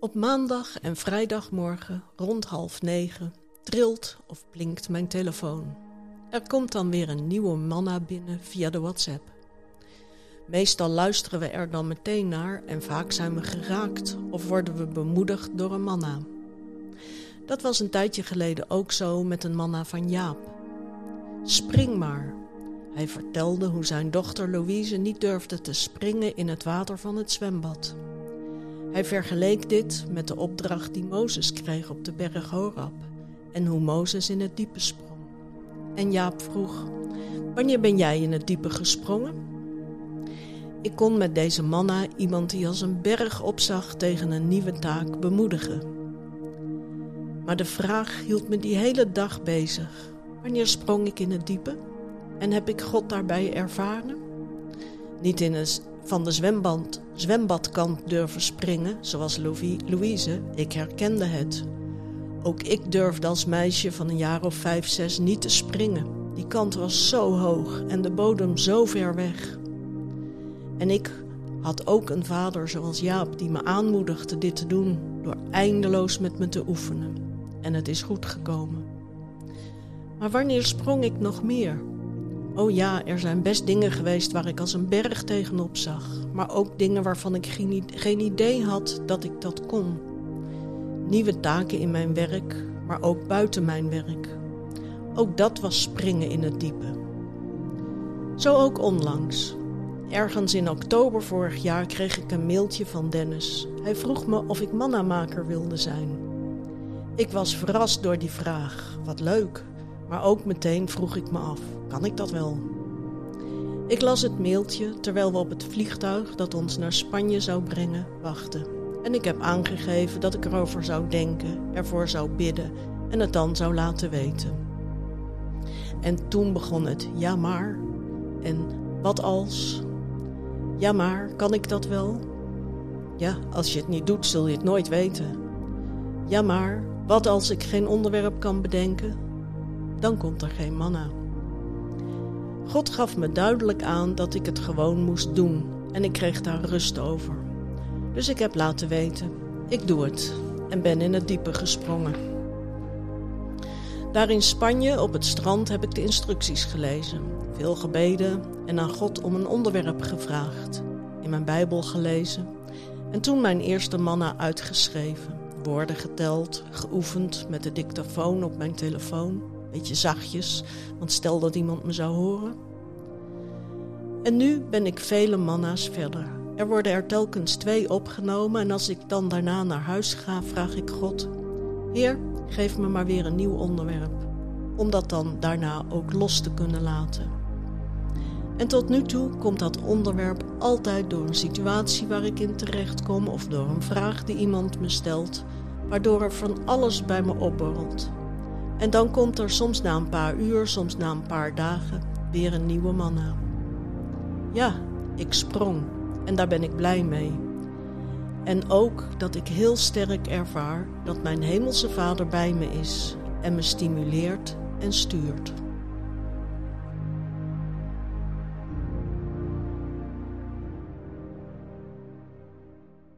Op maandag en vrijdagmorgen rond half negen trilt of blinkt mijn telefoon. Er komt dan weer een nieuwe manna binnen via de WhatsApp. Meestal luisteren we er dan meteen naar en vaak zijn we geraakt of worden we bemoedigd door een manna. Dat was een tijdje geleden ook zo met een manna van Jaap. Spring maar. Hij vertelde hoe zijn dochter Louise niet durfde te springen in het water van het zwembad. Hij vergeleek dit met de opdracht die Mozes kreeg op de berg Horab en hoe Mozes in het diepe sprong. En Jaap vroeg: Wanneer ben jij in het diepe gesprongen? Ik kon met deze manna iemand die als een berg opzag tegen een nieuwe taak bemoedigen. Maar de vraag hield me die hele dag bezig. Wanneer sprong ik in het diepe? En heb ik God daarbij ervaren? Niet in een van de zwembad, zwembadkant durven springen, zoals Louise, ik herkende het. Ook ik durfde als meisje van een jaar of vijf, zes niet te springen. Die kant was zo hoog en de bodem zo ver weg. En ik had ook een vader zoals Jaap die me aanmoedigde dit te doen door eindeloos met me te oefenen. En het is goed gekomen. Maar wanneer sprong ik nog meer? Oh ja, er zijn best dingen geweest waar ik als een berg tegenop zag, maar ook dingen waarvan ik geen, idee had dat ik dat kon. Nieuwe taken in mijn werk, maar ook buiten mijn werk. Ook dat was springen in het diepe. Zo ook onlangs. Ergens in oktober vorig jaar kreeg ik een mailtje van Dennis. Hij vroeg me of ik mannamaker wilde zijn. Ik was verrast door die vraag. Wat leuk. Maar ook meteen vroeg ik me af: kan ik dat wel? Ik las het mailtje terwijl we op het vliegtuig dat ons naar Spanje zou brengen wachten. En ik heb aangegeven dat ik erover zou denken, ervoor zou bidden en het dan zou laten weten. En toen begon het ja maar en wat als? Ja maar, kan ik dat wel? Ja, als je het niet doet, zul je het nooit weten. Ja maar, wat als ik geen onderwerp kan bedenken? Dan komt er geen manna. God gaf me duidelijk aan dat ik het gewoon moest doen en ik kreeg daar rust over. Dus ik heb laten weten, ik doe het en ben in het diepe gesprongen. Daar in Spanje op het strand heb ik de instructies gelezen, veel gebeden en aan God om een onderwerp gevraagd, in mijn Bijbel gelezen en toen mijn eerste manna uitgeschreven, woorden geteld, geoefend met de dictafoon op mijn telefoon beetje zachtjes, want stel dat iemand me zou horen. En nu ben ik vele manna's verder. Er worden er telkens twee opgenomen en als ik dan daarna naar huis ga, vraag ik God: Heer, geef me maar weer een nieuw onderwerp, om dat dan daarna ook los te kunnen laten. En tot nu toe komt dat onderwerp altijd door een situatie waar ik in terecht kom of door een vraag die iemand me stelt, waardoor er van alles bij me opborrelt. En dan komt er soms na een paar uur, soms na een paar dagen, weer een nieuwe man aan. Ja, ik sprong en daar ben ik blij mee. En ook dat ik heel sterk ervaar dat mijn hemelse Vader bij me is en me stimuleert en stuurt.